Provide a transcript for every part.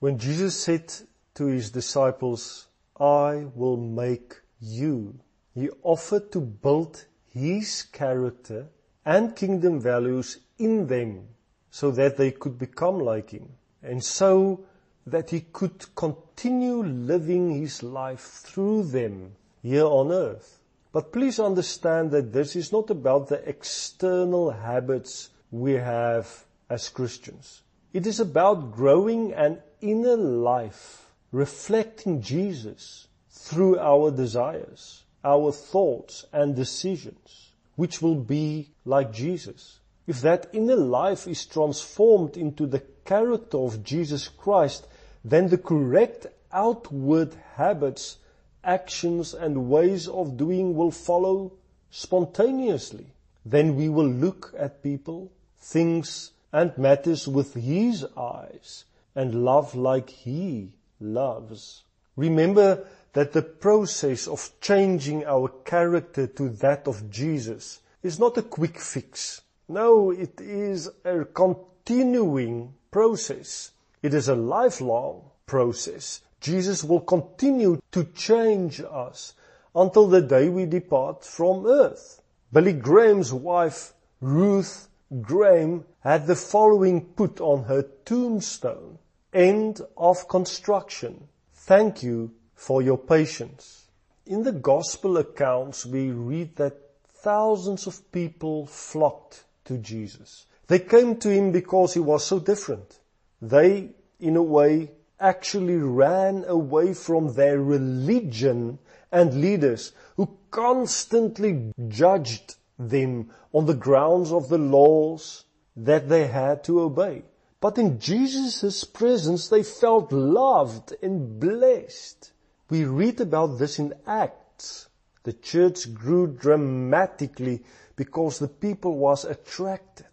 When Jesus said to his disciples, I will make you, he offered to build his character and kingdom values in them so that they could become like him and so that he could continue living his life through them here on earth. But please understand that this is not about the external habits we have as Christians. It is about growing an inner life reflecting Jesus through our desires, our thoughts and decisions, which will be like Jesus. If that inner life is transformed into the character of Jesus Christ, then the correct outward habits, actions and ways of doing will follow spontaneously. Then we will look at people, things and matters with His eyes and love like He loves. Remember that the process of changing our character to that of Jesus is not a quick fix. No, it is a continuing process. It is a lifelong process. Jesus will continue to change us until the day we depart from earth. Billy Graham's wife, Ruth Graham, had the following put on her tombstone. End of construction. Thank you for your patience. In the gospel accounts, we read that thousands of people flocked to Jesus. They came to him because he was so different. They, in a way, actually ran away from their religion and leaders who constantly judged them on the grounds of the laws that they had to obey. But in Jesus' presence, they felt loved and blessed. We read about this in Acts. The church grew dramatically because the people was attracted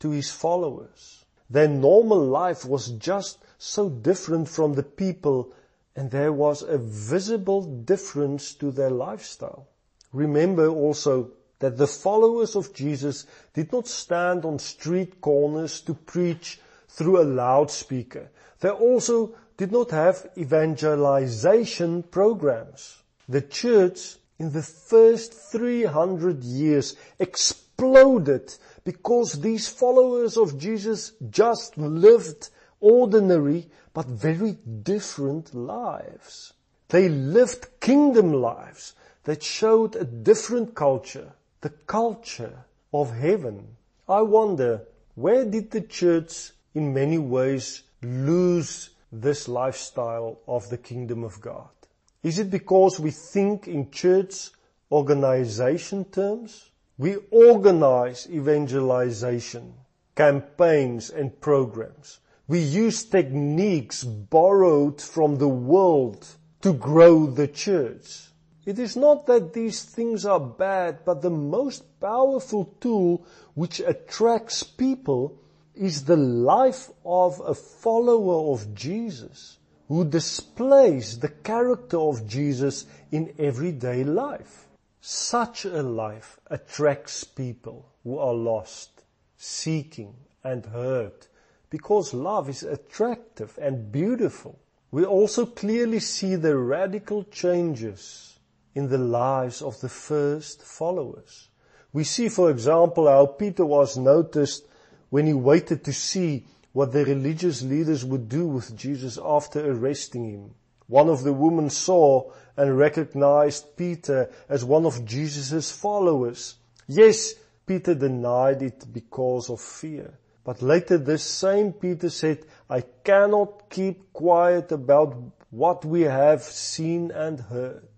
to his followers. Their normal life was just so different from the people and there was a visible difference to their lifestyle. Remember also that the followers of Jesus did not stand on street corners to preach through a loudspeaker. They also did not have evangelization programs. The church in the first 300 years exploded because these followers of Jesus just lived ordinary but very different lives. They lived kingdom lives that showed a different culture, the culture of heaven. I wonder, where did the church in many ways lose this lifestyle of the kingdom of God? Is it because we think in church organization terms? We organize evangelization, campaigns and programs. We use techniques borrowed from the world to grow the church. It is not that these things are bad, but the most powerful tool which attracts people is the life of a follower of Jesus who displays the character of Jesus in everyday life. Such a life attracts people who are lost, seeking and hurt because love is attractive and beautiful. We also clearly see the radical changes in the lives of the first followers. We see, for example, how Peter was noticed when he waited to see what the religious leaders would do with Jesus after arresting him. One of the women saw and recognized Peter as one of Jesus' followers. Yes, Peter denied it because of fear. But later this same Peter said, I cannot keep quiet about what we have seen and heard.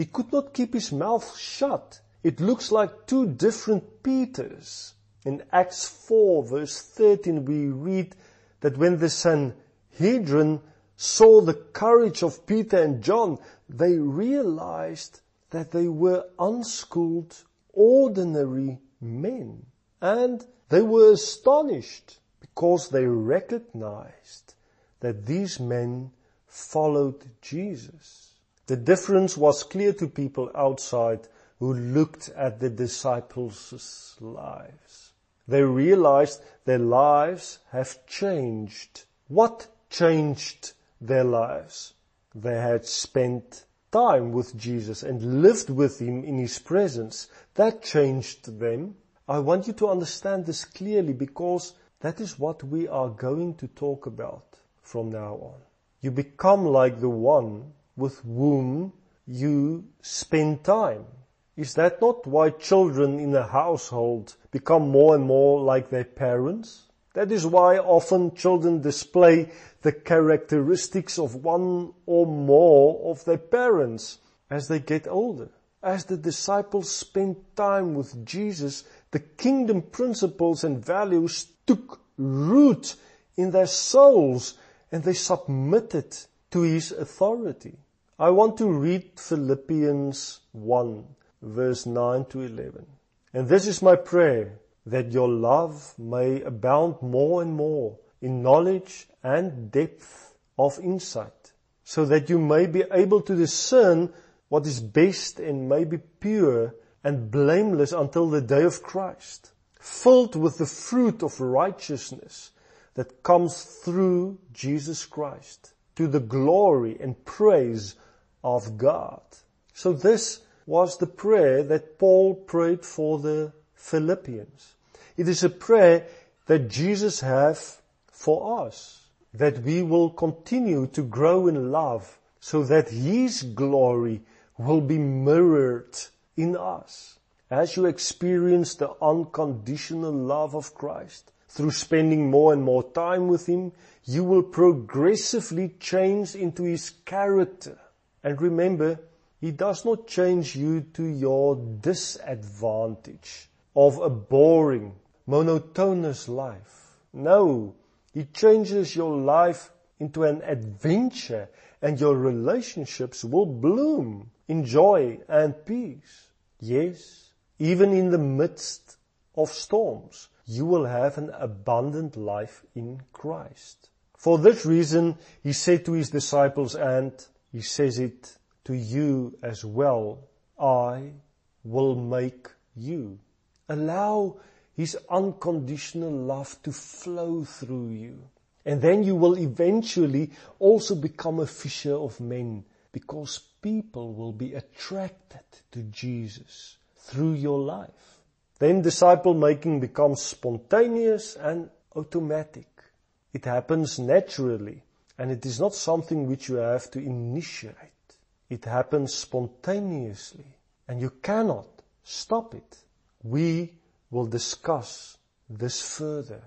He could not keep his mouth shut. It looks like two different Peters. In Acts 4 verse 13 we read that when the Sanhedrin saw the courage of Peter and John, they realized that they were unschooled, ordinary men. And they were astonished because they recognized that these men followed Jesus. The difference was clear to people outside who looked at the disciples' lives. They realized their lives have changed. What changed their lives. They had spent time with Jesus and lived with him in his presence. That changed them. I want you to understand this clearly because that is what we are going to talk about from now on. You become like the one with whom you spend time. Is that not why children in a household become more and more like their parents? That is why often children display the characteristics of one or more of their parents as they get older. As the disciples spent time with Jesus, the kingdom principles and values took root in their souls and they submitted to his authority. I want to read Philippians 1 verse 9 to 11. And this is my prayer that your love may abound more and more in knowledge and depth of insight, so that you may be able to discern what is best and may be pure and blameless until the day of Christ, filled with the fruit of righteousness that comes through Jesus Christ to the glory and praise of God. So this was the prayer that Paul prayed for the Philippians. It is a prayer that Jesus has for us, that we will continue to grow in love so that His glory will be mirrored in us. As you experience the unconditional love of Christ through spending more and more time with Him, you will progressively change into His character. And remember, He does not change you to your disadvantage of a boring, monotonous life. No, He changes your life into an adventure and your relationships will bloom in joy and peace. Yes, even in the midst of storms, you will have an abundant life in Christ. For this reason, he said to his disciples, and he says it to you as well, I will make you. Allow His unconditional love to flow through you. And then you will eventually also become a fisher of men because people will be attracted to Jesus through your life. Then disciple making becomes spontaneous and automatic. It happens naturally and it is not something which you have to initiate. It happens spontaneously and you cannot stop it. We will discuss this further